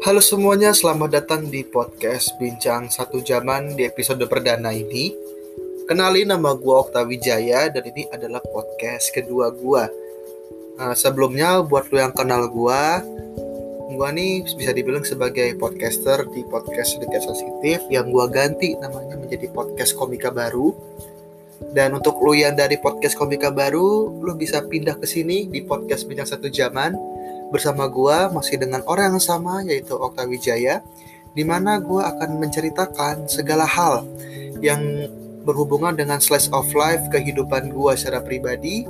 Halo semuanya, selamat datang di podcast Bincang Satu Zaman di episode perdana ini. Kenalin nama gue Okta Wijaya dan ini adalah podcast kedua gue. Nah, sebelumnya buat lo yang kenal gue, gue nih bisa dibilang sebagai podcaster di podcast sedikit sensitif yang gue ganti namanya menjadi podcast komika baru. Dan untuk lo yang dari podcast komika baru, lo bisa pindah ke sini di podcast Bincang Satu Zaman bersama gua masih dengan orang yang sama yaitu Okta Wijaya di mana gua akan menceritakan segala hal yang berhubungan dengan slice of life kehidupan gua secara pribadi.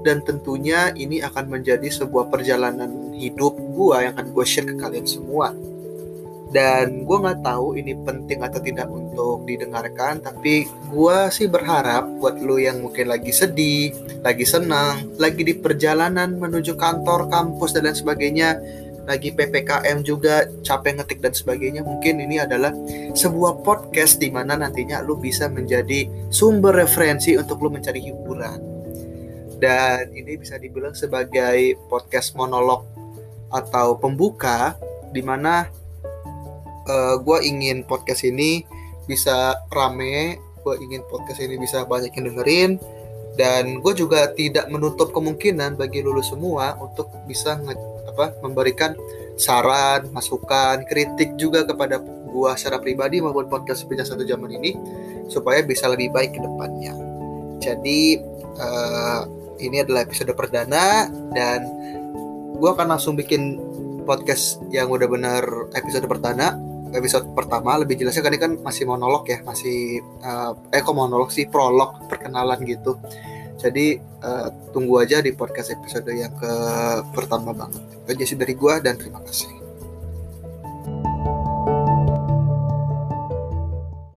Dan tentunya ini akan menjadi sebuah perjalanan hidup gua yang akan gue share ke kalian semua dan gue nggak tahu ini penting atau tidak untuk didengarkan tapi gue sih berharap buat lo yang mungkin lagi sedih lagi senang lagi di perjalanan menuju kantor kampus dan lain sebagainya lagi ppkm juga capek ngetik dan sebagainya mungkin ini adalah sebuah podcast di mana nantinya lo bisa menjadi sumber referensi untuk lo mencari hiburan. Dan ini bisa dibilang sebagai podcast monolog atau pembuka di mana uh, eh, gue ingin podcast ini bisa rame gue ingin podcast ini bisa banyak yang dengerin dan gue juga tidak menutup kemungkinan bagi lulus semua untuk bisa apa memberikan saran, masukan, kritik juga kepada gue secara pribadi maupun podcast punya satu zaman ini supaya bisa lebih baik ke depannya. Jadi uh, ini adalah episode perdana dan gue akan langsung bikin podcast yang udah benar episode perdana episode pertama lebih jelasnya kan ini kan masih monolog ya masih uh, eh kok monolog sih? Prolog perkenalan gitu. Jadi uh, tunggu aja di podcast episode yang ke pertama banget. Aja sih dari gua dan terima kasih